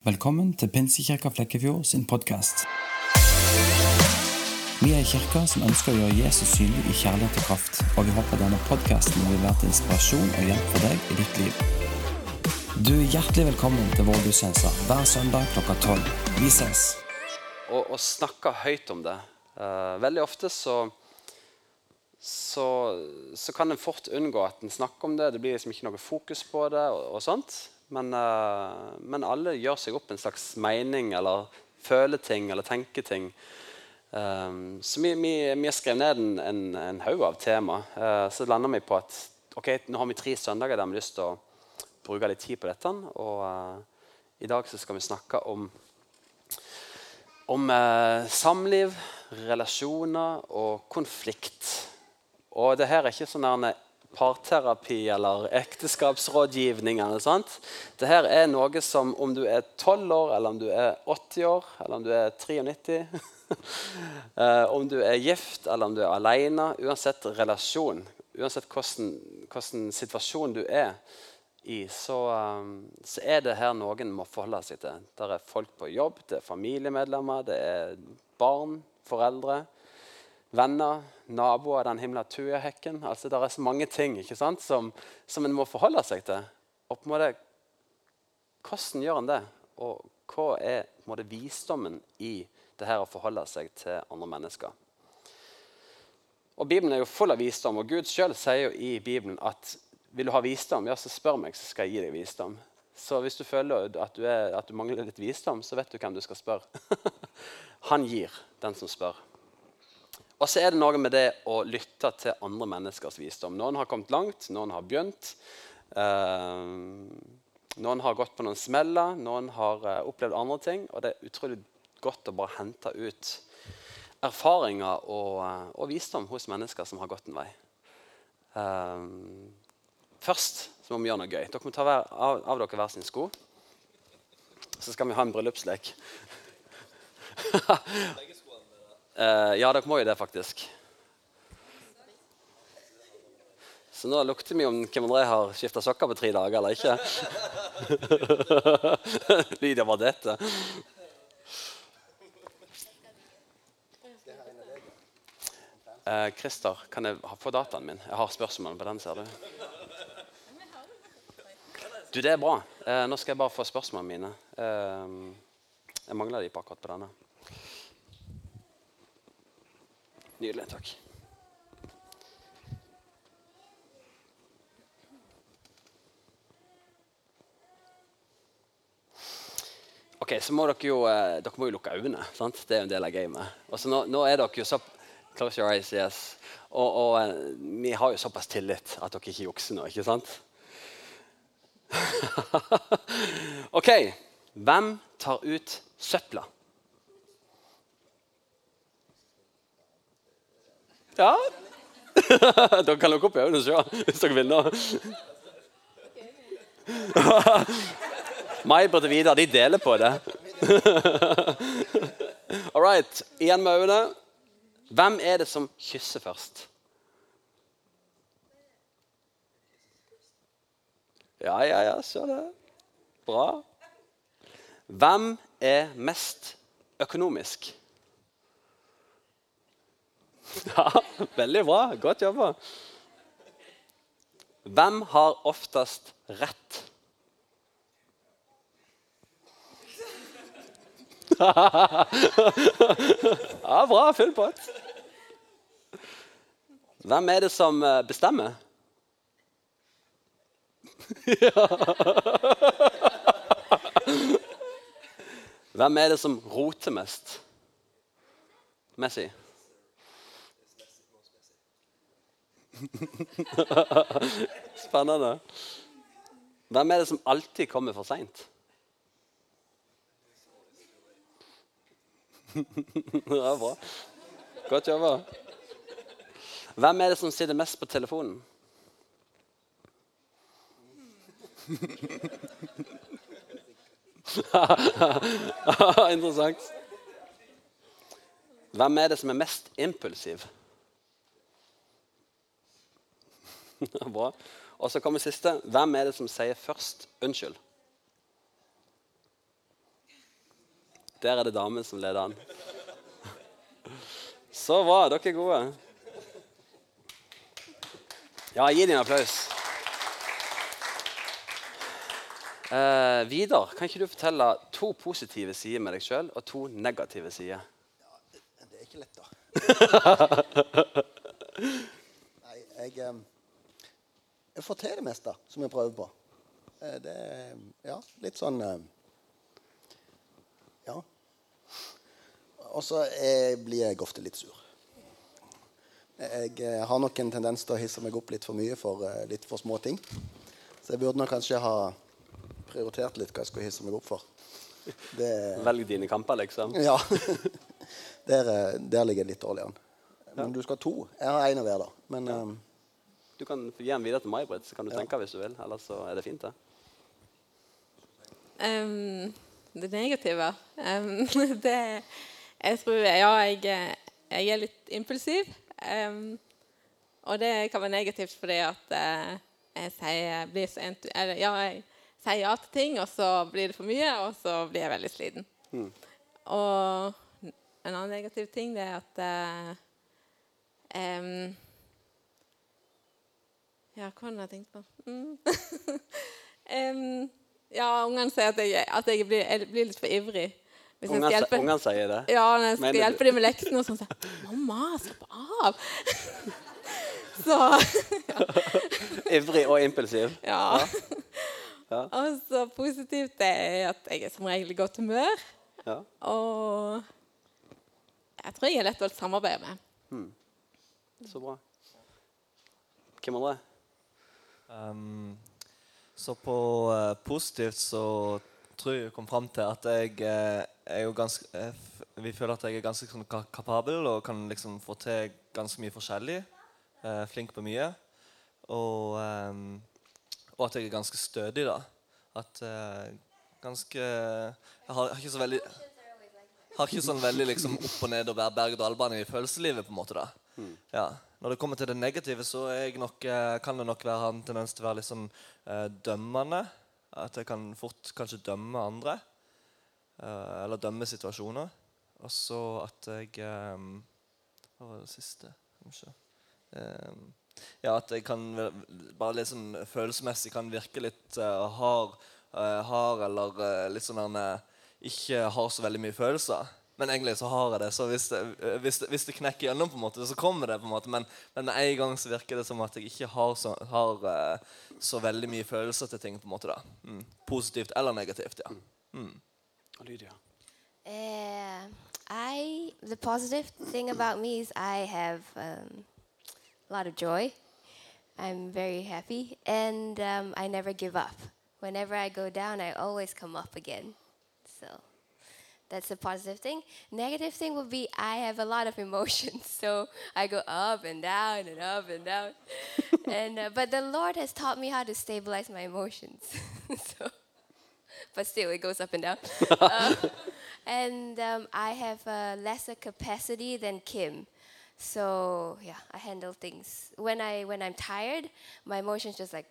Velkommen til Pinsekirka Flekkefjord sin podkast. Vi er en kirke som ønsker å gjøre Jesus synlig i kjærlighet og kraft, og vi håper denne podkasten vil være til inspirasjon og hjelp for deg i ditt liv. Du er hjertelig velkommen til vår gudstjeneste hver søndag klokka tolv. Vi ses. Å snakke snakker høyt om det. Uh, veldig ofte så, så, så kan en fort unngå at en snakker om det. Det blir liksom ikke noe fokus på det. og, og sånt. Men, eh, men alle gjør seg opp en slags mening eller føler ting eller tenker ting. Um, så vi, vi, vi har skrevet ned en, en, en haug av tema. Uh, så lander vi på at ok, nå har vi tre søndager der vi har lyst til å bruke litt tid på dette. Og i dag så skal vi snakke om, om uh, samliv, relasjoner og konflikt. Og det her er ikke sånn parterapi eller ekteskapsrådgivning. Eller sånt. Dette er noe som om du er 12 år, eller om du er 80 år, eller om du er 93 eh, Om du er gift eller om du er alene, uansett relasjon, uansett hvordan, hvordan situasjon du er i, så, um, så, er det her noen må forholde seg til. Det er folk på jobb, det er familiemedlemmer, det er barn, foreldre venner, naboer, den himla tujahekken. Altså, det er så mange ting ikke sant, som, som en må forholde seg til. Og på en måte, Hvordan gjør en det? Og hva er på en måte, visdommen i det her å forholde seg til andre mennesker? Og Bibelen er jo full av visdom, og Gud sjøl sier jo i Bibelen at vil du ha visdom, ja, så spør meg, så skal jeg gi deg visdom. Så hvis du føler at du, er, at du mangler litt visdom, så vet du hvem du skal spørre. Han gir den som spør. Og så er det noe med det å lytte til andre menneskers visdom. Noen har kommet langt, noen har begynt. Eh, noen har gått på noen smeller, noen har eh, opplevd andre ting. Og det er utrolig godt å bare hente ut erfaringer og, eh, og visdom hos mennesker som har gått en vei. Først så må vi gjøre noe gøy. Dere må ta hver, av, av dere hver sin sko. Så skal vi ha en bryllupslek. Uh, ja, dere må jo det, faktisk. Så nå lukter vi om hvem André har skifta sokker på tre dager eller ikke. Lydia var dette. Uh, Christer, kan jeg få dataen min? Jeg har spørsmål på den, ser du. Du, Det er bra. Uh, nå skal jeg bare få spørsmålene mine. Uh, jeg mangler de på akkurat på denne. Nydelig. Takk. Ok, så må dere jo, eh, dere må jo lukke øynene. sant? Det er jo en del av gamet. Og så nå, nå, er dere jo så Close your eyes, yes. Og, og eh, vi har jo såpass tillit at dere ikke jukser nå, ikke sant? ok. Hvem tar ut søpla? Ja. dere kan lukke opp øynene og se hvis dere vil nå. May-Britt og Vidar de deler på det. All right. Igjen med øynene. Hvem er det som kysser først? Ja, ja, ja, se det. Bra. Hvem er mest økonomisk? Ja, veldig bra. Godt jobba. Hvem har oftest rett? ja, bra. Full pott. Hvem er det som bestemmer? bestemmer? Hvem er det som roter mest? Messi. Spennende. Hvem er det som alltid kommer for seint? ja, bra. Godt jobba. Hvem er det som sitter mest på telefonen? Interessant. Hvem er det som er mest impulsiv? Bra. Og så kommer siste. Hvem er det som sier først unnskyld? Der er det damen som leder an. Så bra. Dere er gode. Ja, gi dem en applaus. Eh, Vidar, kan ikke du fortelle to positive sider med deg sjøl og to negative sider? Ja, Det er ikke lett, da. Nei, jeg, em, jeg får til det meste som jeg prøver på. Eh, Det er ja, litt sånn Ja. Og så blir jeg ofte litt sur. Jeg eh, har nok en tendens til å hisse meg opp litt for mye for eh, litt for små ting. Så jeg burde nok kanskje ha prioritert litt hva jeg skulle hisse meg opp for. Det, Velg dine kamper, liksom. ja. der, eh, der ligger jeg litt dårlig an. Men du skal ha to. Jeg har én av hver, da. Men eh, Du kan gi den videre til May-Britt, så kan du tenke hvis du vil. Ellers så er det fint, det. Um, det negative um, det, Jeg tror Ja, jeg, jeg er litt impulsiv. Um, og det kan være negativt fordi at uh, jeg sier, blir så entu eller, ja, jeg sier ja til ting, og så blir det for mye, og så blir jeg veldig sliten. Og en annen negativ ting det er at uh, Ja, hva hadde jeg tenkt på? Mm. um, ja, ungene sier at jeg, at jeg, blir, jeg blir litt for ivrig. Hvis jeg skal Ungene hjelpe, ungene sier det. ja, når jeg skal Mener hjelpe dem med leksene, og sånn, så sier 'Mamma, slapp av!' så Ivrig og impulsiv. ja. Ja. Og så positivt det er at jeg er som regel i godt humør. Ja. Og jeg tror jeg er lett å samarbeide med. Så bra. Hvem andre? Um, så på uh, positivt så tror jeg vi kom fram til at jeg uh, er jo ganske uh, Vi føler at jeg er ganske sånn ka kapabel og kan liksom få til ganske mye forskjellig. Flink på mye. Og, um, og at jeg er ganske stødig, da. At ganske Jeg har, ikke så veldig har ikke sånn veldig liksom opp og ned og berg-og-dal-bane i følelseslivet. på en måte da. Ja. Når det kommer til det negative, så nok, eh, kan det nok være en tendens til å være litt eh, dømmende. At jeg kan fort kanskje dømme andre. eh, eller dømme situasjoner. Og så at jeg eh, Hva var det siste? Eh, ja, at jeg kan bare litt sånn følelsesmessig kan virke litt eh, hard, hard eller litt sånn at jeg ikke har så veldig mye følelser. Men egentlig så har jeg det. Så hvis det, eh, hvis det, hvis det knekker gjennom, på en måte, så kommer det. på en måte. Men, men med en gang så virker det som at jeg ikke har så, har, eh, så veldig mye følelser til ting. på en måte da. Mm. Positivt eller negativt, ja. Mm. Lydia. Uh, I the positive thing about me is I have um, a lot of joy. I'm very happy, and um, I never give up. Whenever I go down, I always come up again. So that's a positive thing. Negative thing would be I have a lot of emotions, so I go up and down and up and down. and uh, but the Lord has taught me how to stabilize my emotions. so but still it goes up and down. Uh, and um, I have a lesser capacity than Kim. So yeah, I handle things when I when I'm tired, my emotions just like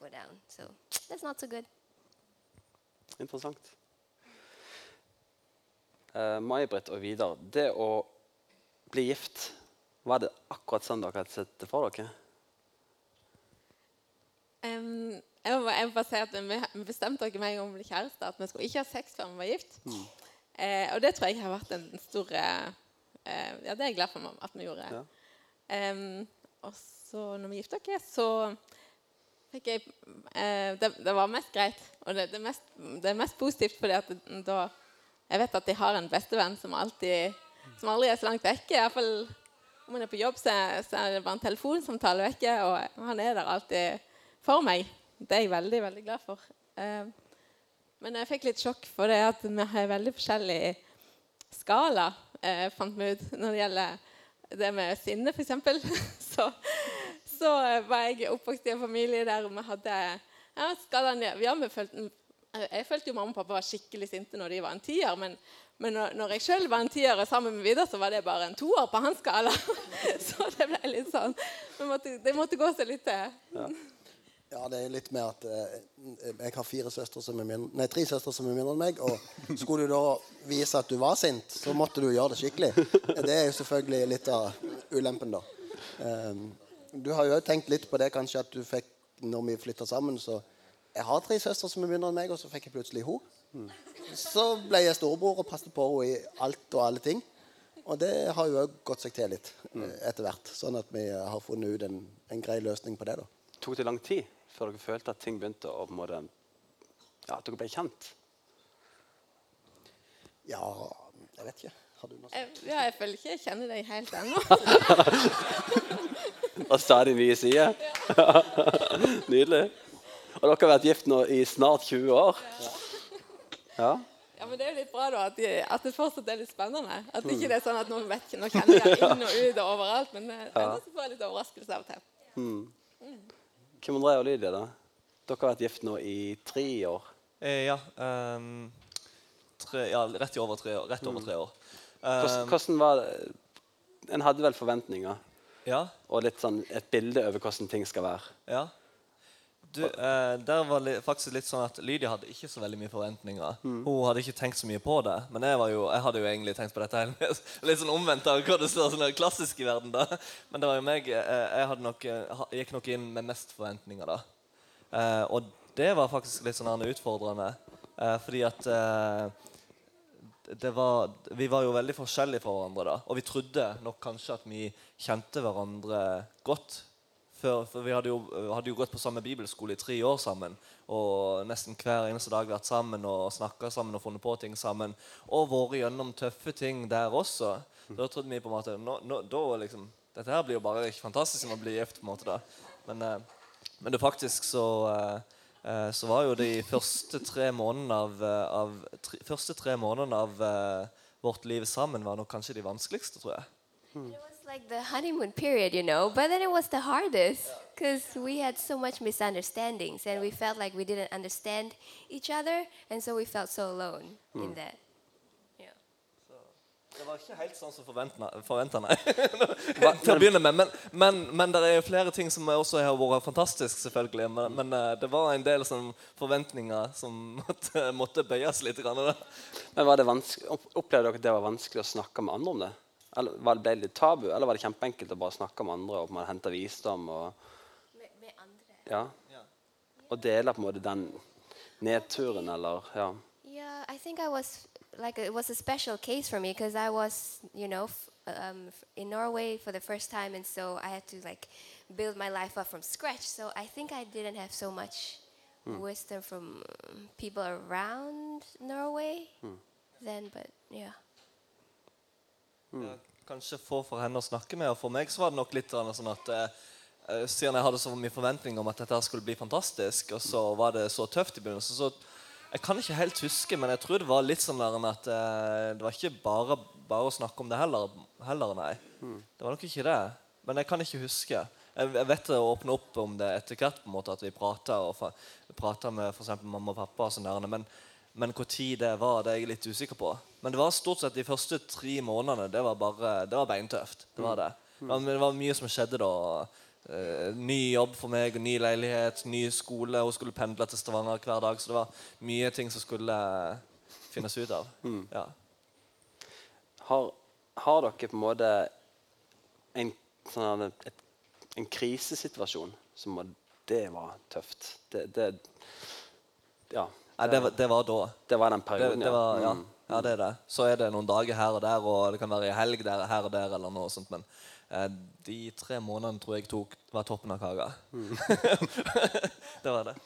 go down. So that's not so good. Interessant. Uh, May-Britt og Vidar, det å bli gift, var det akkurat sånn dere hadde sett det for dere? Um, jeg, må, jeg må bare si at Vi vi bestemte oss med en gang vi ble kjærester at vi skulle ikke ha sex før vi var gift. Eh, og det tror jeg har vært en stor eh, eh, Ja, det er jeg glad for at vi gjorde. Ja. Um, og så når vi gifta oss, så fikk jeg eh, det, det var mest greit. Og det, det, mest, det er mest positivt fordi at da Jeg vet at jeg har en bestevenn som alltid Som aldri er så langt vekke. I hvert fall om han er på jobb, så, er det bare en telefonsamtale vekke, og han er der alltid for meg. Det er jeg veldig, veldig glad for. Eh, men jeg fikk litt sjokk for det at vi har veldig forskjellig skala, eh, fant vi ut, når det gjelder det med sinne, f.eks. så så var jeg oppvokst i en familie der vi hadde ja, skalaen, ja, vi følte, Jeg følte jo mamma og pappa var skikkelig sinte når de var en tier, men, men når, jeg sjøl var en tier sammen med Vidar, så var det bare en toer på hans skala. så det ble litt sånn Det måtte, det måtte gå seg litt til. Ja, det er litt med at eh, jeg har fire søstre som er mindre, nei, tre søstre som er mindre enn meg. Og skulle du da vise at du var sint, så måtte du gjøre det skikkelig. Det er jo selvfølgelig litt av ulempen, da. Um, du har jo tenkt litt på det kanskje at du fikk når vi flytta sammen, så Jeg har tre søstre som er mindre enn meg, og så fikk jeg plutselig henne. Så ble jeg storebror og passet på henne i alt og alle ting. Og det har jo òg gått seg til litt eh, etter hvert. Sånn at vi har funnet ut en, en grei løsning på det. da. Tok det lang tid før dere følte at ting begynte å på en måte, Ja, at dere ble kjent? Ja, jeg vet ikke. Har du noe sånt? Jeg, ja, jeg føler ikke jeg kjenner deg helt ennå. Og stadig nye sider? Nydelig. Og dere har vært gift nå i snart 20 år? Ja. Ja, men Det er jo litt bra da, at, de, at det fortsatt er litt spennende. At ikke det er sånn at nå, vet nå kjenner jeg inn og ut og overalt. Men det er bare får litt overraskelse av og til. Kim André og Lydia, da? Dere har vært gift nå i tre år. Eh, ja, um, tre, ja, rett i over tre år. Rett over tre år. Ehm, hvordan var det? En hadde vel forventninger ja, og litt sånn et bilde over hvordan ting skal være. ja. Du, eh, der var det faktisk litt sånn at Lydia hadde ikke så veldig mye forventninger. Hun hadde ikke tenkt så mye på det. Men jeg, var jo, jeg hadde jo egentlig tenkt på dette hele litt sånn omvendt av hva det står sånn klassisk i verden. da. Men det var jo meg. eh, Jeg nok, eh, gikk nok inn med mest forventninger da. Eh, og det var faktisk litt sånn utfordrende. Eh, fordi at eh, det var, vi var jo veldig forskjellige fra hverandre da. Og vi trodde nok kanskje at vi kjente hverandre godt. Før, for vi hadde jo, hadde jo gått på samme bibelskole i tre år sammen. Og nesten hver eneste dag vært sammen og snakka sammen og funnet på ting sammen. Og vært gjennom tøffe ting der også. Da trodde vi på en måte nå, nå, da liksom, Dette her blir jo bare fantastisk man blir gift. på en måte da. Men, eh, men det faktisk så eh, eh, så var jo de første tre månedene av, eh, av, tre, første tre månedene av eh, vårt liv sammen var nok kanskje de vanskeligste, tror jeg. Was like the honeymoon period, you know, but then it was the hardest because we had so much misunderstandings and we felt like we didn't understand each other, and so we felt so alone in that. Yeah. Det var ikke helt sånn som forventa, nei. Til å begynne med. Men, men, men det er jo flere ting som også har vært fantastisk, selvfølgelig. Men, men eh, det var en del sånn forventninger som måtte, måtte bøyes litt. Grann. Men var det vanske- opp- Opplevde dere at det var vanskelig å snakke med andre om det? Eller var det ble det litt tabu, eller var det kjempeenkelt å bare snakke med andre og på en hente visdom? og Med, med andre. ja, og dele på en måte den nedturen, eller ja. Yeah, I think I was like it was a special case for me because I was, you know, f- um, f- in Norway for the first time, and so I had to like build my life up from scratch. So I think I didn't have so much wisdom from people around Norway then, but yeah. Ja, Kanskje få for henne å snakke med. Og for meg så var det nok litt sånn at eh, eh, Siden jeg hadde så mye forventninger om at dette skulle bli fantastisk, og så var det så tøft i begynnelsen så Jeg kan ikke helt huske, men jeg tror det var litt sånn der at eh, det var ikke bare, bare å snakke om det heller, heller nei. Det var nok ikke det. Men jeg kan ikke huske. Jeg, jeg vet det åpne opp om det etter hvert, på en måte, at vi prater med for eksempel mamma og pappa. og sånn der, men men hvor tid det var, det er jeg litt usikker på. Men det var stort sett de første tre månedene. Det var bare, det var beintøft. Det var det. Men det var mye som skjedde da. Eh, ny jobb for meg, ny leilighet, ny skole. Hun skulle pendle til Stavanger hver dag. Så det var mye ting som skulle finnes ut av. Ja. Har, har dere på en måte en, sånn, et, en krisesituasjon som var Det var tøft. Det, det Ja. Nei, det, var, det var da. Det var den Det, perioden, det var, ja. Mm. Ja, det er det. Så er det noen dager her og der, og det kan være en helg der, her og der, eller noe sånt, men eh, de tre månedene tror jeg tok var toppen av kaka. det var det.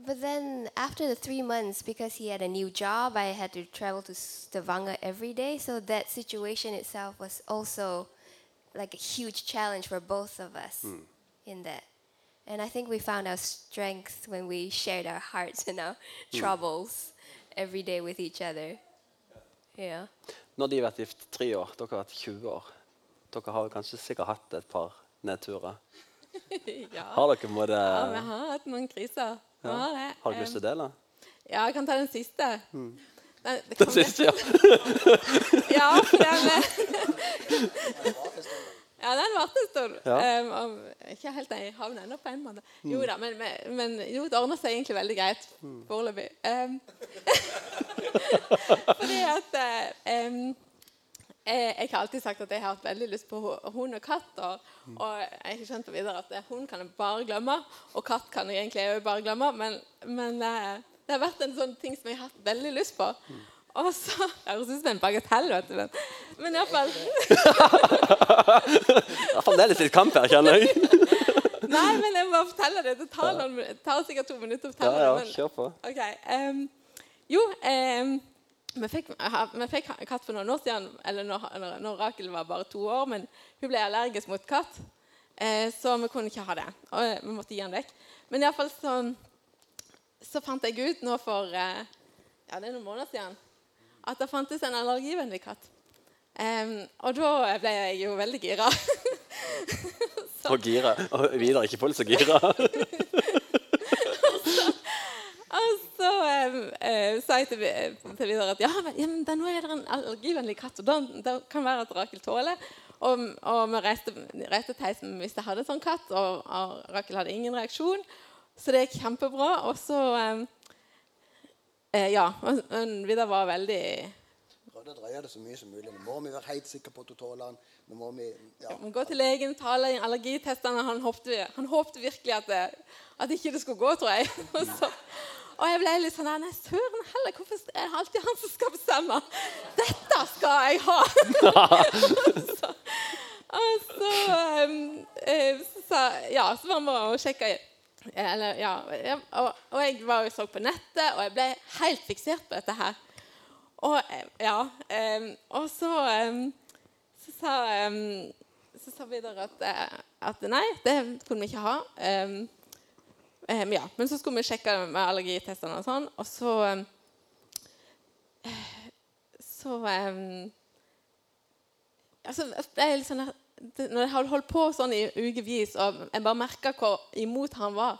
But then after the three months, because he had a new job, I had to travel to Stavanger every day. So that situation itself was also like a huge challenge for both of us in that. And I think we found our strength when we shared our hearts and our troubles every day with each other. Yeah. Når de har vært gift tre år, dere har vært 20 år. Dere har kanskje sikkert hatt et par nedturer. ja. Har dere måttet ja, vi har hatt noen kriser. Ja. har. Har dere lyst til å dele? Ja, jeg kan ta den siste. Den, det Den kom- siste, ja. Ja, for den, Ja, den varte en stund. Ja. Um, ikke helt i havn ennå, på en måte. Jo da, men, men, jo, det ordner seg egentlig veldig greit foreløpig. Um, fordi at eh, um, jeg, jeg har alltid sagt at jeg har hatt veldig lyst på hu- hund og katt. Og, og jeg har på videre at eh, hund kan jeg bare glemme, og katt kan jeg egentlig bare glemme. Men, men eh, det har vært en sånn ting som jeg har hatt veldig lyst på. Og så Jeg høres ut som en bagatell, vet du. Men, men iallfall Det er fremdeles litt kamp her, kjenner jeg. Nei, men jeg må fortelle det. Det tar, noen, det tar sikkert to minutter å fortelle ja, ja, Men, kjør på. ok, um, jo, um, vi fikk, vi fikk katt for noen år siden, eller når, når, når Rakel var bare to år, men hun ble allergisk mot katt, eh, så vi kunne ikke ha det. Og eh, vi måtte gi den vekk. Men iallfall så, så fant jeg ut nå for eh, ja, det er noen måneder siden at det fantes en allergivennlig katt. Um, og da ble jeg jo veldig gira. Og gira. Og Vidar er ikke fullt så gira. Og så um, uh, sa jeg til, til Vidar at ja, men, ja, da, nå er det en allergivennlig katt, og da, da kan være at Rakel tåler. Og, og vi reiste, reiste ei som visste hadde sånn katt, og, og Rakel hadde ingen reaksjon. Så det gikk kjempebra. Og så eh, eh, Ja. Men Vidar var veldig Prøvde å drøye det så mye som mulig. Nå må vi være helt sikre på at du tåler den. Nå må vi, ja. må gå til legen, inn allergitestene. Han håpte, han håpte virkelig at, det, at ikke det skulle gå, tror jeg. Og, så, og jeg ble litt sånn Nei, søren heller, hvorfor er det alltid han som skal bestemme? Dette skal jeg ha! så, og så, um, eh, så Ja, så var vi og sjekka eller, ja, og, og jeg var og så på nettet, og jeg ble helt fiksert på dette her. Og eh, ja, um, og så um, så sa, um, så sa Vidar at, eh, at nei, det kunne vi ikke ha. Ja, men så skulle vi sjekke med allergitestene og sånn, og så um, Så altså, jeg er litt sånn der- det, Når jeg hadde holdt på sånn i ukevis, og jeg bare merka hvor imot han var,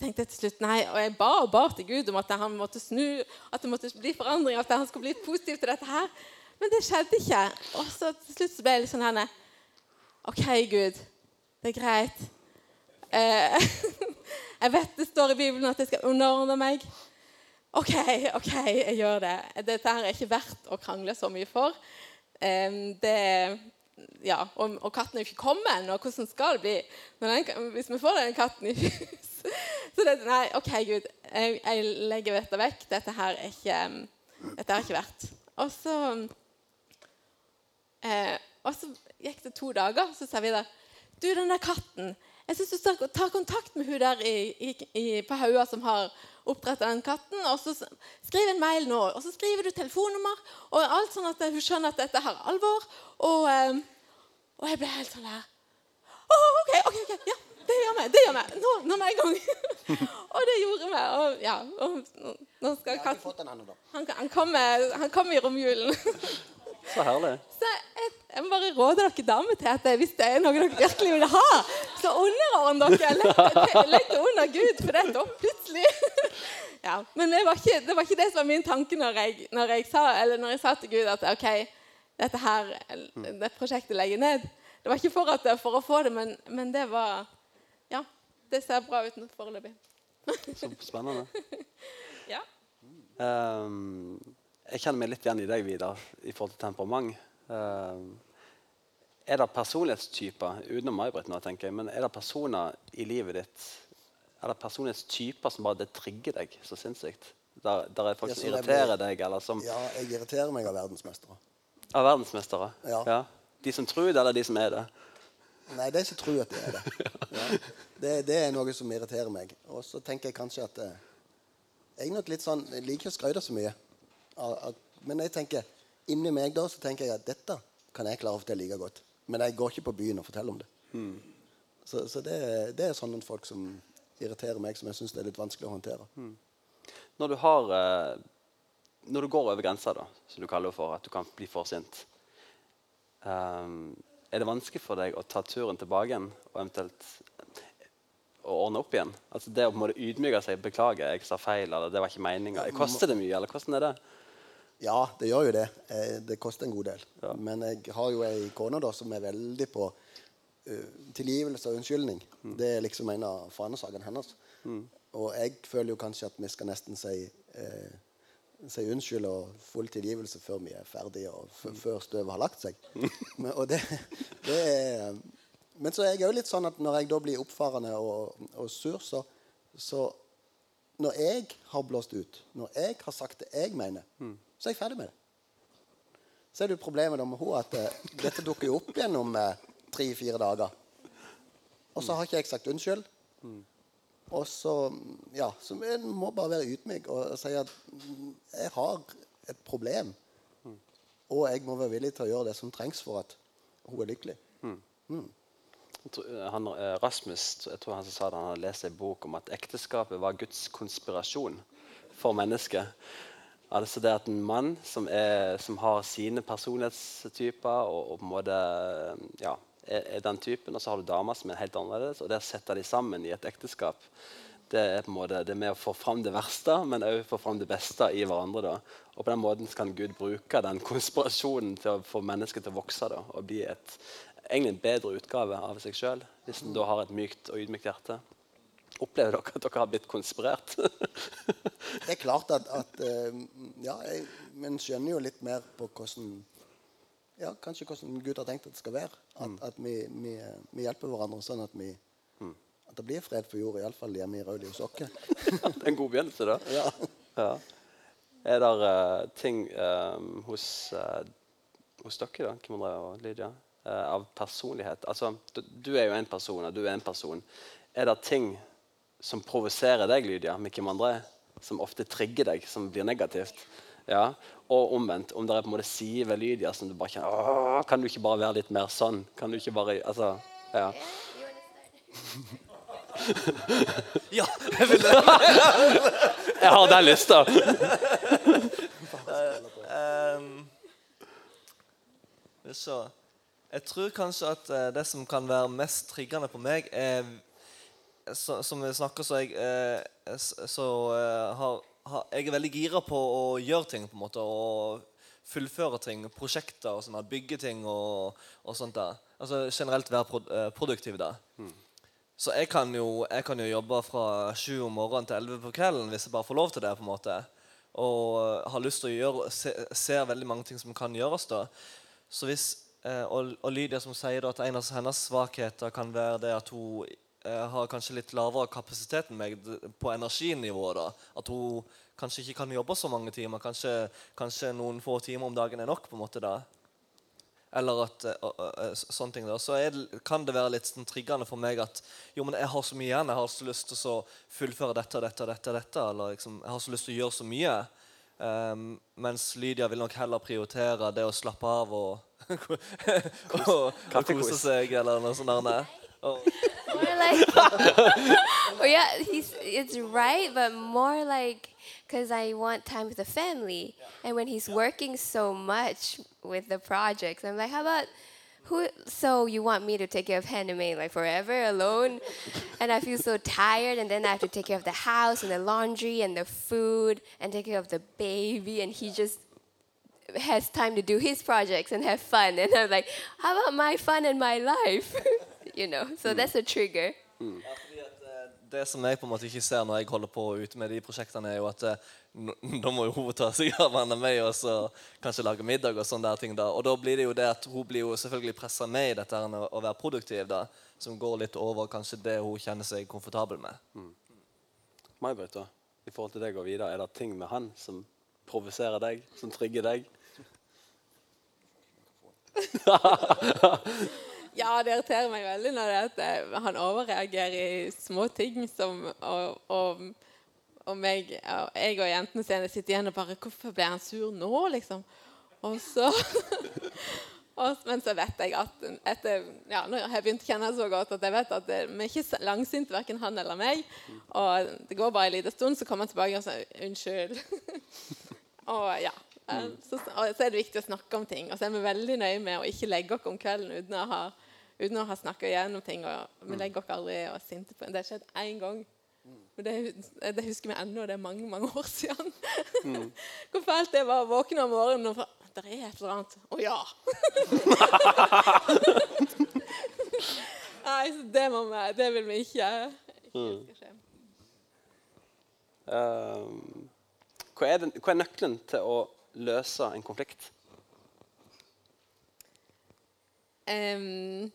tenkte jeg til slutt nei, og jeg ba og ba til Gud om at han måtte snu, at det måtte bli forandring, at han skulle bli positiv til dette her. Men det skjedde ikke. Og så til slutt så ble jeg litt sånn her OK, Gud. Det er greit. Eh, jeg vet det står i Bibelen at jeg skal underordne meg. OK, OK, jeg gjør det. Dette her er ikke verdt å krangle så mye for. Eh, det, ja, og, og katten er jo ikke kommet ennå. Hvordan skal det bli den, hvis vi får den katten i hus? Så det, nei, OK, Gud. Jeg, jeg legger dette vekk. Dette her er ikke, dette er ikke verdt. Og så Eh, og så gikk det to dager, så sa vi da Du, den der katten Jeg syns du skal ta kontakt med hun der i, i, i, på Haua som har oppdretta den katten. Og så skriv en mail nå. Og så skriver du telefonnummer og alt sånn at hun skjønner at dette har alvor. Og, eh, og jeg ble helt sånn der Å, OK, ok, ok, ja, det gjør vi. Det gjør vi. Nå, nå med en gang. og det gjorde vi. Og ja, og nå- skal katten. Han, han kommer han i romjulen. Så herlig. Så jeg, jeg må bare råde dere damer til at hvis det er noe dere virkelig vil ha, så underordn dere. Legg det under Gud, for det er plutselig ja, Men det var, ikke, det var ikke det som var min tanke når jeg, når jeg, sa, eller når jeg sa til Gud at OK, dette her, det prosjektet legger ned. Det var ikke for, at, for å få det, men, men det var Ja, det ser bra ut foreløpig. Så spennende. Ja. Um, jeg kjenner meg litt igjen i deg, Vidar, i forhold til temperament. Um, er det personlighetstyper utenom May-Britt nå, tenker jeg, men er det personer i livet ditt Er det personlighetstyper som bare det trigger deg så sinnssykt? Der, der er folk som irriterer deg, eller som Ja, jeg irriterer meg av verdensmestere. Av verdensmestere? Ja. De som tror det, eller de som er det? Nei, de som tror at det er det. Ja. Det, det er noe som irriterer meg. Og så tenker jeg kanskje at eh, Jeg nok litt sånn, jeg liker å skryte så mye. Men jeg tenker, inni meg da, så tenker jeg at dette kan jeg klare å fortelle like godt. Men jeg går ikke på byen og forteller om det. Så, så det, det er sånne folk som irriterer meg, som jeg syns er litt vanskelig å håndtere. Når du har eh, Når du går over grensa, da, som du kaller det for, at du kan bli for sint um, Er det vanskelig for deg å ta turen tilbake igjen og eventuelt å ordne opp igjen? Altså Det å på en måte ydmyke seg, beklage, jeg sa feil, eller det var ikke meninga. Koster det mye, eller hvordan er det? Ja, det gjør jo det. Eh, Det koster en god del. Ja. Men jeg har jo ei kone da som er veldig på eh, tilgivelse og unnskyldning. Det er liksom en av fanesakene hennes. Og jeg føler jo kanskje at vi skal nesten si, eh, si unnskyld og full tilgivelse før vi er ferdige, og f før støvet har lagt seg. Men, og det, det er, men så er jeg òg litt sånn at når jeg da blir oppfarende og, og sur, så, så Når jeg har blåst ut, når jeg har sagt det jeg mener, så er jeg ferdig med det. Så er det jo problemet med henne at eh, dette dukker jo opp gjennom eh, tre-fire dager. Og så har ikke jeg sagt unnskyld. Og så ja, så jeg må bare være ydmyk og si at jeg har et problem. Og jeg må være villig til å gjøre det som trengs for at hun er lykkelig. Mm. tror- Han, eh, Rasmus jeg tror han sa det, han hadde lest en bok om at ekteskapet var Guds konspirasjon for mennesket. Altså det at en mann som, er, som har sine personlighetstyper og, og på en måte ja, er, er den typen, og så har du damer som er helt annerledes, og det å sette de sammen i et ekteskap det er på en måte det med å få fram det verste, men òg få fram det beste i hverandre. da. Og på den måten kan Gud bruke den konspirasjonen til å få mennesket til å vokse da, og bli et, egentlig en bedre utgave av seg sjøl, hvis en da har et mykt og ydmykt hjerte. Opplever dere at dere har blitt konspirert? Det er klart at, at eh, ja, jeg, Men skjønner jo litt mer på hvordan ja, kanskje hvordan Gud har tenkt at det skal være. At, at vi, vi, vi hjelper hverandre sånn at, vi, at det blir fred for jorda, iallfall hjemme i Rauli hos oss. det er en god begynnelse, da. Ja. Ja. Er det ting um, hos, uh, hos dere, da, Kim André og Lydia, uh, av personlighet? Altså, du, du er jo en person, og du er en person. Er det ting som provoserer deg, Lydia, med Kim André, som ofte trigger deg, som blir negativt? Ja, Og omvendt, om det er på en måte Lydia som du bare kjenner Åh, Kan du ikke bare være litt mer sånn? Kan du ikke bare Altså, ja. Ja, jeg vil Jeg har den lista! Ehm, Skal vi. Jeg tror kanskje at eh, det som kan være mest triggende på meg, er så, Som vi snakker, så jeg eh, så eh, har, har, Jeg er veldig gira på å gjøre ting, på en måte. Og fullføre ting. Prosjekter og sånn. Bygge ting og, og sånt. der. Altså generelt være pro, eh, produktiv. da. Så jeg kan, jo, jeg kan jo jobbe fra sju om morgenen til elleve på kvelden hvis jeg bare får lov til det. på en måte. Og eh, har lyst til å gjøre, se, ser veldig mange ting som kan gjøres. da. Så hvis, eh, og, og Lydia som sier da at en av hennes svakheter kan være det at hun har kanskje litt lavere kapasitet enn meg på energinivået. da. At hun kanskje ikke kan jobbe så mange timer. Kanskje, kanskje noen få timer om dagen er nok. på en måte da. Eller at eh, s- sånne ting da, Så er kan det være litt sånn triggende for meg at jo, men jeg har så mye igjen. Jeg har så lyst til å fullføre dette og dette og dette. dette, Eller liksom, jeg har så lyst til å gjøre så mye. Um, mens Lydia vil nok heller prioritere det å slappe av og, og, og og kose seg eller noe sånt. der, Og, more like oh yeah he's it's right but more like because i want time with the family. And when he's working so much with the projects i'm like how about who so you want me to take care of Hannah May like forever alone? And i feel so tired and then i have to take care of the house and the laundry and the food and take care of the baby and he just has time to do his projects and have fun. And i'm like how about my fun and my life you know so that's a trigger Ja, fordi at eh, Det som jeg på en måte ikke ser når jeg holder på ute med de prosjektene, er jo at eh, da må jo hun ta seg av henne meg og så kanskje lage middag og sånne der ting. da. Og da blir det jo det at hun blir jo selvfølgelig pressa med i dette her med å være produktiv, da, som går litt over kanskje det hun kjenner seg komfortabel med. May-Britt, da, i forhold til deg og Vidar, er det ting med han som provoserer deg, som trigger deg? Ja, det irriterer meg veldig når det er at eh, han overreagerer i små ting som og, og, og meg og jeg og jentene sine sitter igjen og bare 'Hvorfor ble han sur nå?' liksom. Og så Men så vet jeg at etter, ja, jeg har begynt å kjenne det så godt at jeg vet at det, vi er ikke langsinte, verken han eller meg. Og det går bare en liten stund, så kommer han tilbake og sier 'unnskyld'. og ja. eh, Så, og så er det viktig å snakke om ting. Og så er vi veldig nøye med å ikke legge oss om kvelden uten å ha, uten å ha snakka igjennom ting. Og vi legger oss aldri og er sinte på Det har skjedd én gang. Men det, det husker vi ennå, det er mange mange år siden. Hvor fælt det var å våkne om morgenen og Det er et eller annet. Å ja! Nei, så det, må vi, det vil vi ikke. ikke skal skje. Ehm, hva, er den, hva er nøkkelen til å løse en konflikt? En-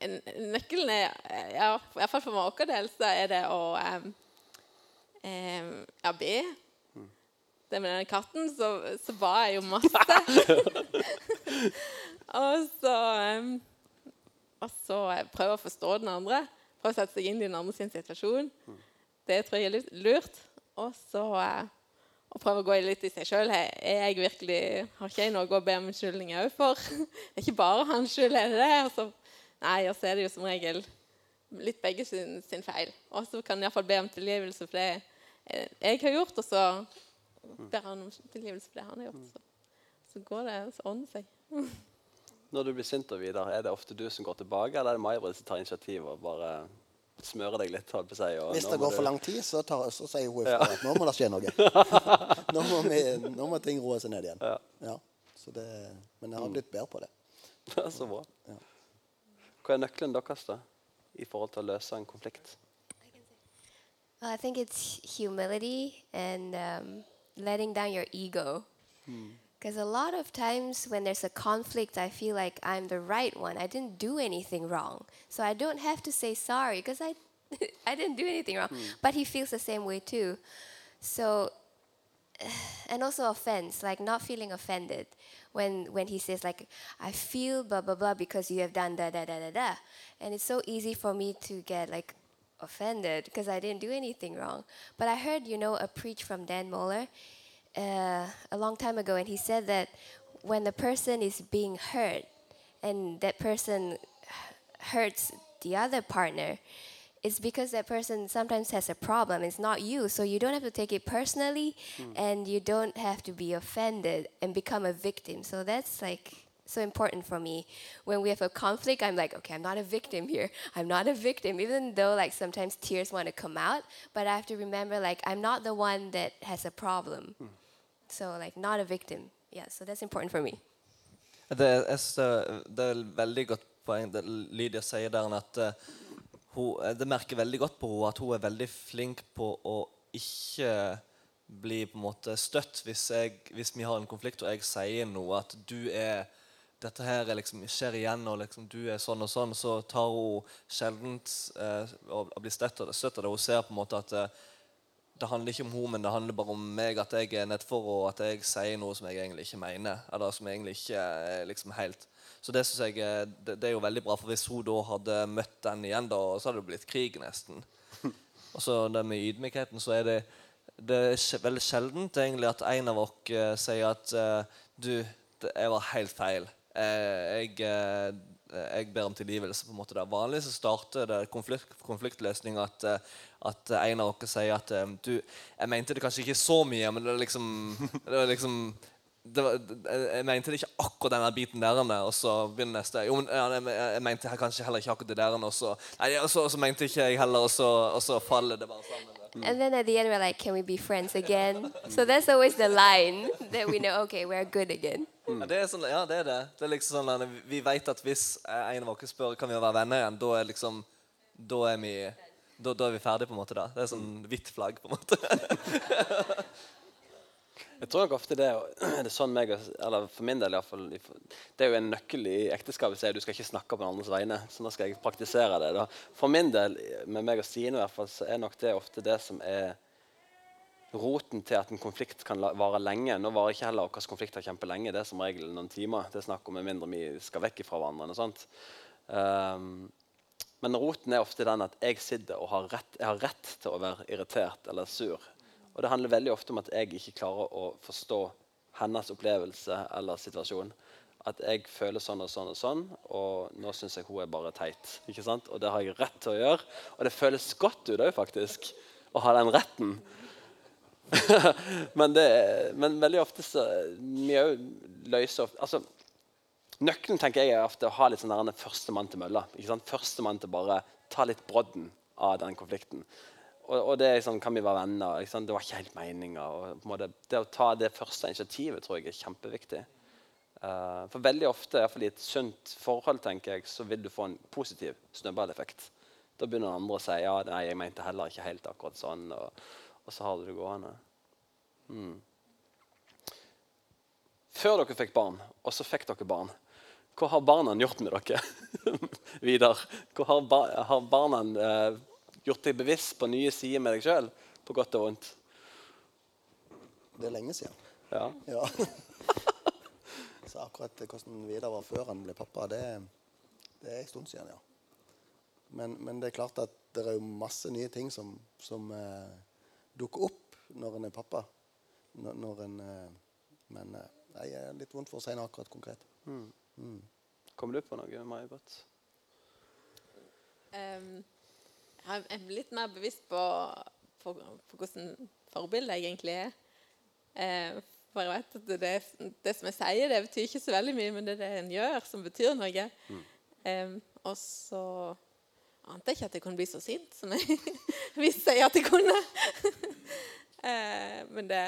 nøkkelen er, ja, i hvert fall for vår del, så er det å um, um, ja, be. Det med den katten, så, så ba jeg jo masse. og så um, Og så prøve å forstå den andre. Prøve å sette seg inn i den andre sin situasjon. Det tror jeg er litt lurt. Og så uh, og prøve å gå litt i seg sjøl. Har ikke jeg noe å be om unnskyldning òg for? Det er ikke bare hans skyld, er det det? Og så, nei, og så er det jo som regel litt begge sin, sin feil. Og så kan jeg iallfall be om tilgivelse for det eh, jeg har gjort, og så ber han om tilgivelse for det han har gjort. Så, så går det, så ordner seg. Når du blir sint og videre, er det ofte du som går tilbake, eller er det May-Britt som tar initiativ og bare smører deg litt? holdt på seg, og Hvis det går du- for lang tid, så, tar, så sier hun ifra at nå må det skje noe. Nå må, vi, nå må ting roe seg ned igjen. Ja. Ja, så det, men jeg har blitt bedre på det. Så bra. Ja. Hva er nøkkelen deres da, i forhold til å løse en konflikt? Well, I think it's humility and um, letting down your ego. Because a lot of times when there's a conflict, I feel like I'm the right one. I didn't do anything wrong. So I don't have to say sorry because I, I didn't do anything wrong. But he feels the same way too. So, and also offense, like not feeling offended when when he says like I feel blah blah blah because you have done da da da da da, and it's so easy for me to get like offended because I didn't do anything wrong. But I heard you know a preach from Dan Moeller uh, a long time ago, and he said that when the person is being hurt and that person hurts the other partner, it's because that person sometimes has a problem. It's not you. So you don't have to take it personally and you don't have to be offended and become a victim. So that's like so important for me. When we have a conflict, I'm like, okay, I'm not a victim here. I'm not a victim, even though like sometimes tears want to come out. But I have to remember like I'm not the one that has a problem. So like not a victim. Yeah, so that's important for me. Det, er, så- det er et veldig godt poeng det Lydia sier der at eh, hun, eh, det merker veldig godt på henne at hun er veldig flink på å ikke bli på en måte støtt hvis, jeg, hvis vi har en konflikt og jeg sier noe at du er dette her er liksom, skjer igjen, og liksom, du er sånn og sånn, så tar hun sjelden eh, og, blir støtt av det. Støtt av. Hun ser på en måte at eh, det handler ikke om henne, men det handler bare om meg, at jeg er nedfor, og at jeg sier noe som jeg egentlig ikke mener. Eller som egentlig ikke er liksom helt. Så det synes jeg er- det, det er jo veldig bra, for hvis hun da hadde møtt den igjen, da, så hadde det blitt krig nesten. Og så det med ydmykheten, så er det det er veldig sjeldent egentlig at en av oss eh, sier at eh, du, jeg var helt feil. Eh, jeg, eh, jeg ber om tilgivelse. på en måte der. Vanligvis så starter det konflikt, konfliktløsning at, eh, at en av dere sier at eh, du, jeg mente det kanskje ikke så mye, men det er liksom, det var liksom var, jeg mente ikke akkurat denne biten der, og så begynner neste. Jo, men jeg, mente kanskje heller ikke akkurat det der, og så Nei, og så, og så mente ikke jeg heller, og så, og så faller det bare sammen. And then at the end, we're like, can we be friends again? so that's always the line that we know, okay, we're good again. Ja, det sånn, ja, det er det. Det er liksom sånn at Vi vet at hvis en av oss spør kan vi være venner igjen, da er liksom Da er vi da, da er vi ferdige, på en måte. da Det er sånn hvitt flagg, på en måte. Jeg tror nok ofte det, er- det er sånn meg, eller for min del i hvert fall, Det er jo en nøkkel i ekteskapet sier du skal ikke snakke på den andres vegne. Så nå skal jeg praktisere det. da. For min del, med meg og Stine i hvert fall, så er nok det ofte det som er roten til at en konflikt kan vare lenge. Nå varer ikke heller våre konflikter kjempelenge. Det er som regel noen timer. Det er snakk om med mindre vi skal vekk fra hverandre. og sånt. Um, men roten er ofte den at jeg sitter og har rett, jeg har rett til å være irritert eller sur. Og det handler veldig ofte om at jeg ikke klarer å forstå hennes opplevelse eller situasjon. At jeg føler sånn og sånn og sånn, og nå syns jeg hun er bare teit. ikke sant? Og det har jeg rett til å gjøre. Og det føles godt ut òg, faktisk, å ha den retten. men, det, men veldig ofte så Vi òg løser ofte altså, Nøkkelen tenker jeg er ofte å ha litt sånn førstemann til mølla. ikke sant? Førstemann til bare ta litt brodden av den konflikten. Og, og det er sånn, Kan vi være venner? Det var ikke helt meninga. Det å ta det første initiativet tror jeg er kjempeviktig. Uh, for veldig ofte, i hvert fall i et sunt forhold, tenker jeg, så vil du få en positiv snøballeffekt. Da begynner andre å si ja, nei, jeg mente heller ikke helt akkurat sånn. Og, og så har du det gående. Mm. Før dere fikk barn, og så fikk dere barn, hva har barna gjort med dere? Vidar, hva har, bar har barna eh, gjort deg bevisst på nye sider med deg sjøl, på godt og vondt? Det er lenge siden. Ja. Ja. Så akkurat hvordan Vidar var før han ble pappa, det, det er en stund siden, ja. Men, men det er klart at det er jo masse nye ting som, som eh, dukker opp når en er pappa. Når, når en, eh, men eh, jeg det er litt vondt for å si noe akkurat konkret. Kommer du på noe, May-Britt? Ehm, jeg er litt mer bevisst på, på, på hvordan forbilde jeg egentlig er. Eh, for jeg vet at det, det, som jeg sier, det betyr ikke så veldig mye, men det er det en gjør, som betyr noe. Ehm, og så ante jeg ikke at jeg kunne bli så sint som jeg visste jeg at jeg kunne. eh, men det,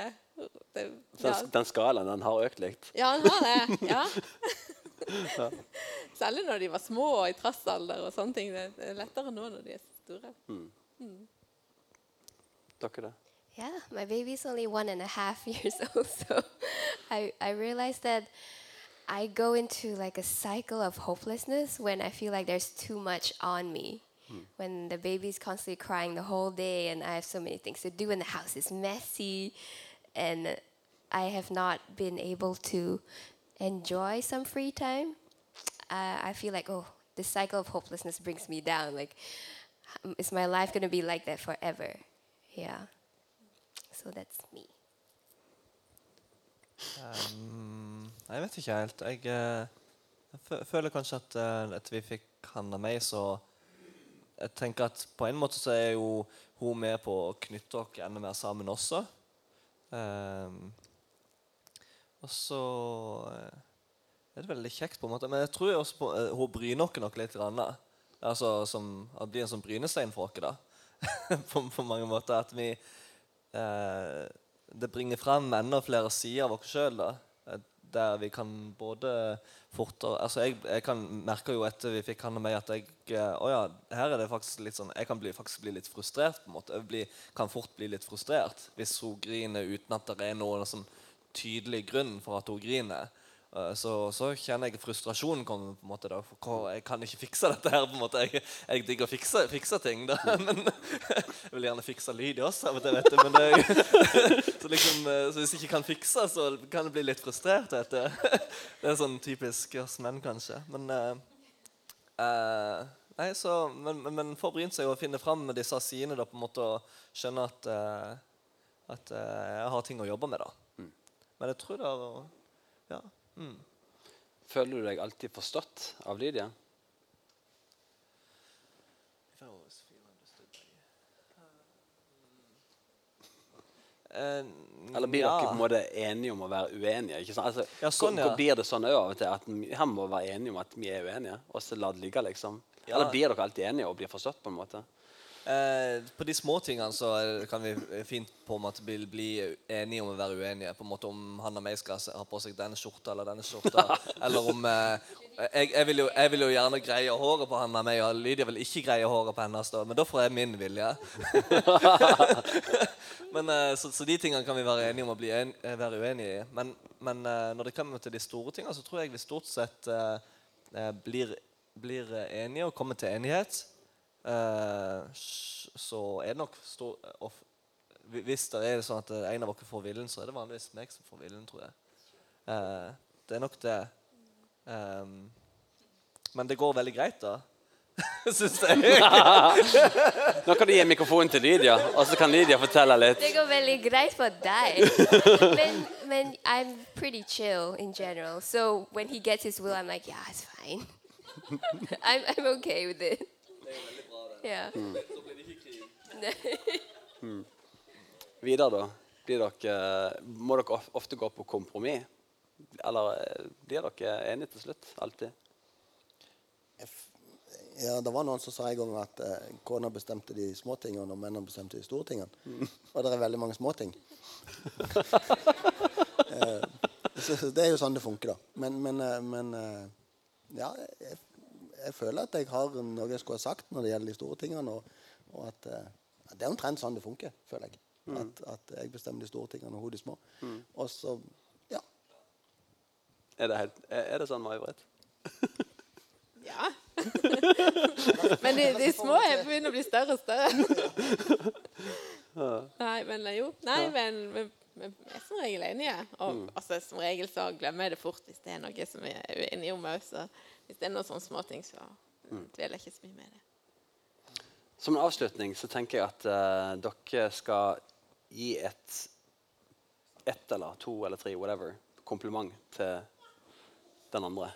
det Den, ja. den skalaen den har økt litt. Ja, den har det. Ja. Særlig når de var små og i trassalder og sånne ting. Det det er lettere nå når de er store. Dere det? Yeah, my baby's only one and a half years old, so I, I realized that I go into like a cycle of hopelessness when I feel like there's too much on me. Hmm. When the baby's constantly crying the whole day and I have so many things to do and the house is messy and I have not been able to enjoy some free time. Uh, I feel like, oh, this cycle of hopelessness brings me down. Like, is my life going to be like that forever? Yeah. So that's me. Um, jeg vet ikke helt. Jeg, eh, jeg føler kanskje at, eh, at vi fikk Hanna meg, så jeg tenker at på en måte så er jo hun med på å knytte oss enda mer sammen også. Um, og så eh, er det veldig kjekt, på en måte. Men jeg tror også på, eh, hun bryr oss nok litt. Grann, da. Altså, som, det blir en sånn brynestein for oss. da. på, på mange måter. At vi eh, Det bringer frem enda flere sider av oss sjøl. Der vi kan både fortere altså jeg, jeg kan merka jo etter vi fikk han og meg, at jeg å ja, her er det faktisk litt sånn, jeg kan bli, faktisk bli litt frustrert. på en måte. Jeg bli, kan fort bli litt frustrert hvis hun griner uten at det er noen sånn tydelig grunn for at hun griner. Eh, Så, så kjenner jeg frustrasjonen komme. på en måte da, for Jeg kan ikke fikse dette her. på en måte Jeg, jeg digger å fikse, fikse ting, da. Men jeg vil gjerne fikse lyd også. Vet jeg, vet du, men det, så, liksom, eh, så hvis jeg ikke kan fikse, så kan jeg bli litt frustrert. vet du. Det er sånn typisk oss menn, kanskje. Men uh, Nei, så, men, men, men får brynt seg å finne fram med disse sidene da, på en måte, og skjønne at, uh, at uh, jeg har ting å jobbe med. da. Men jeg tror det er ja, mm. Føler du deg alltid forstått av Lydia? Eh, Eller blir ja. dere på en måte enige om å være uenige? ikke sant? Altså, Ja, sånn, ja. hvor blir det sånn av og til at han her må være enige om at vi er uenige, og så la det ligge? liksom? Eller blir dere alltid enige og blir forstått? på en måte? Eh, på de små tingene så kan vi fint på en måte bli, bli enige om å være uenige. På en måte Om han og meg skal ha på seg denne skjorta eller denne skjorta. eller om eh, jeg, jeg, vil jo, jeg vil jo gjerne greie håret på han og meg, og Lydia vil ikke greie håret på hennes. da, Men da får jeg min vilje. men, eh, så, så de tingene kan vi være enige om å bli en, eh, være uenige i. Men, men eh, når det kommer til de store tingene, så tror jeg vi stort sett blir, blir enige og kommer til enighet. Eh, så er det nok stor, of, Hvis det er sånn at en av dere får viljen, så er det vanligvis meg som får viljen, tror jeg. Eh, det er nok det. Ehm, men det går veldig greit, da. Syns jeg. Nå kan du gi mikrofonen til Lydia, og så kan Lydia fortelle litt. Det går veldig greit for deg. men, men I'm pretty chill in general. So when he gets his will, I'm like, yeah, it's fine. I'm, I'm okay with it. Yeah. Videre, da? Blir dere, må dere ofte gå på kompromiss? Eller eh, blir dere enige til slutt? Alltid? Ja, Det var noen som sa en gang at eh, kona bestemte de små tingene, og mennene bestemte de store tingene. Og det er veldig mange små ting. Eh, Så så det er jo sånn det funker, da. Men, men, eh, men eh, ja, jeg, jeg føler at jeg har noe jeg skulle ha sagt når det gjelder de store tingene. Og, og at eh, det er omtrent sånn det funker, føler jeg. At, at jeg bestemmer de store tingene og hun de små. Og så ja. Er det, helt, er er det sånn, May-Britt? Ja. men de, de små er begynner å bli større og større. Nei, men eh, jo. Nei, men men vi er som regel enige. Og altså, som regel så glemmer jeg det fort hvis det er noe som vi er uenige om òg. Så hvis det er noen sånne småting, så dveler jeg ikke så mye med det. Som en avslutning så tenker jeg at uh, dere skal gi et ett eller to eller tre whatever, kompliment til den andre.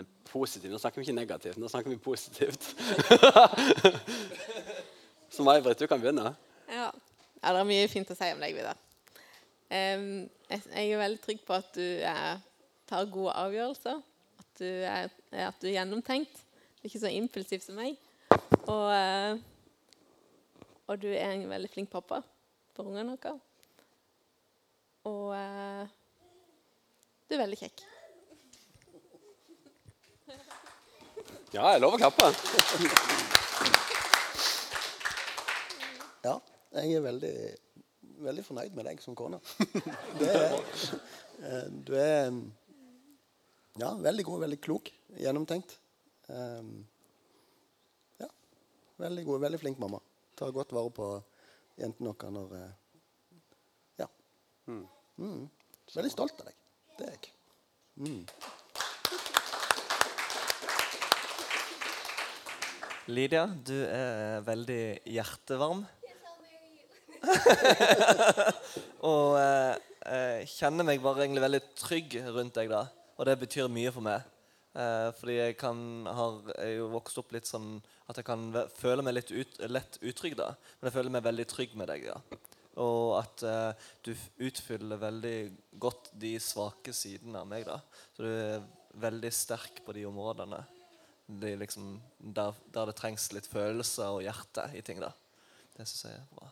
En positiv. Nå snakker vi ikke negativt, nå snakker vi positivt. Så May-Britt, du kan begynne. Ja. ja, det er mye fint å si om deg, Vidar. Um, jeg, jeg er veldig trygg på at du er, tar gode avgjørelser. Du er, at du er gjennomtenkt. Du er ikke så impulsiv som meg. Og, eh, og du er en veldig flink pappa for ungene våre. Og eh, du er veldig kjekk. Ja, jeg lover å klappe. Ja, jeg er veldig, veldig fornøyd med deg som kone. Det er, eh, du er ja, veldig god, veldig klok, gjennomtenkt. Um, ja, veldig god, veldig flink mamma. Tar godt vare på jentene våre når eh, Ja. Mm. Veldig stolt av deg. Det er jeg. Lydia, du er veldig hjertevarm. og eh, jeg kjenner meg bare egentlig veldig trygg rundt deg. da Og det betyr mye for meg. Eh, fordi jeg kan, har jeg jo vokst opp litt sånn at jeg kan føle meg litt ut, lett utrygg. da Men jeg føler meg veldig trygg med deg. Ja. Og at eh, du utfyller veldig godt de svake sidene av meg. da Så du er veldig sterk på de områdene de liksom, der, der det trengs litt følelser og hjerte i ting. da Det syns jeg er bra.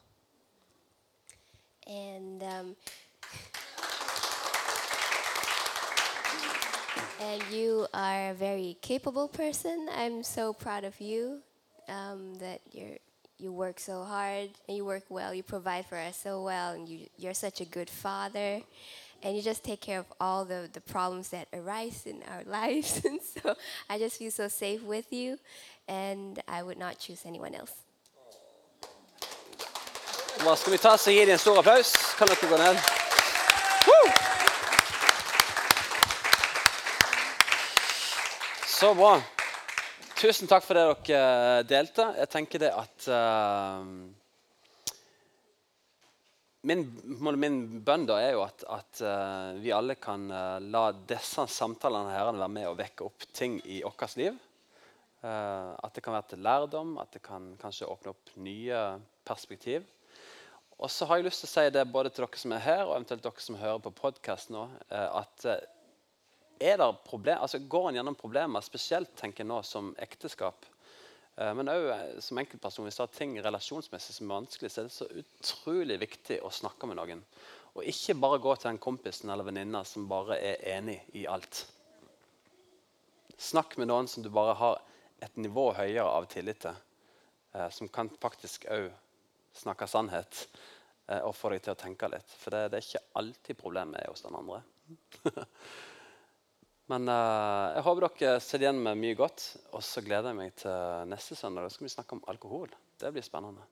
and um, and you are a very capable person. I'm so proud of you um, that you're you work so hard and you work well. You provide for us so well, and you you're such a good father. And you just take care of all the, the problems that arise in our lives. and so I just feel so safe with you. And I would not choose anyone else. Hva skal vi ta så gi dem en stor applaus? Kan! Så bra. Tusen takk for det dere delte. Jeg tenker det at uh, min, min bønn da er jo at, at uh, vi alle kan uh, la disse samtalene her være med å vekke opp ting i vårt liv. Eh, at det kan være til lærdom, at det kan kanskje åpne opp nye perspektiv. Og så har jeg lyst til å si det både til dere som er her, og eventuelt dere som hører på podkast nå, eh, at eh, er der problem, altså går en gjennom problemer, spesielt tenker jeg nå som ekteskap, eh, men òg som enkeltperson, hvis det er ting relasjonsmessig som er vanskelig, så er det så utrolig viktig å snakke med noen. Og ikke bare gå til den kompisen eller venninna som bare er enig i alt. Snakk med noen som du bare har et nivå høyere av tillit til, eh, som kan faktisk òg snakke sannhet eh, og få deg til å tenke litt. For det, det er ikke alltid problemet er hos den andre. Men uh, jeg håper dere sitter igjen med mye godt. Og så gleder jeg meg til neste søndag. Da skal vi snakke om alkohol. Det blir spennende.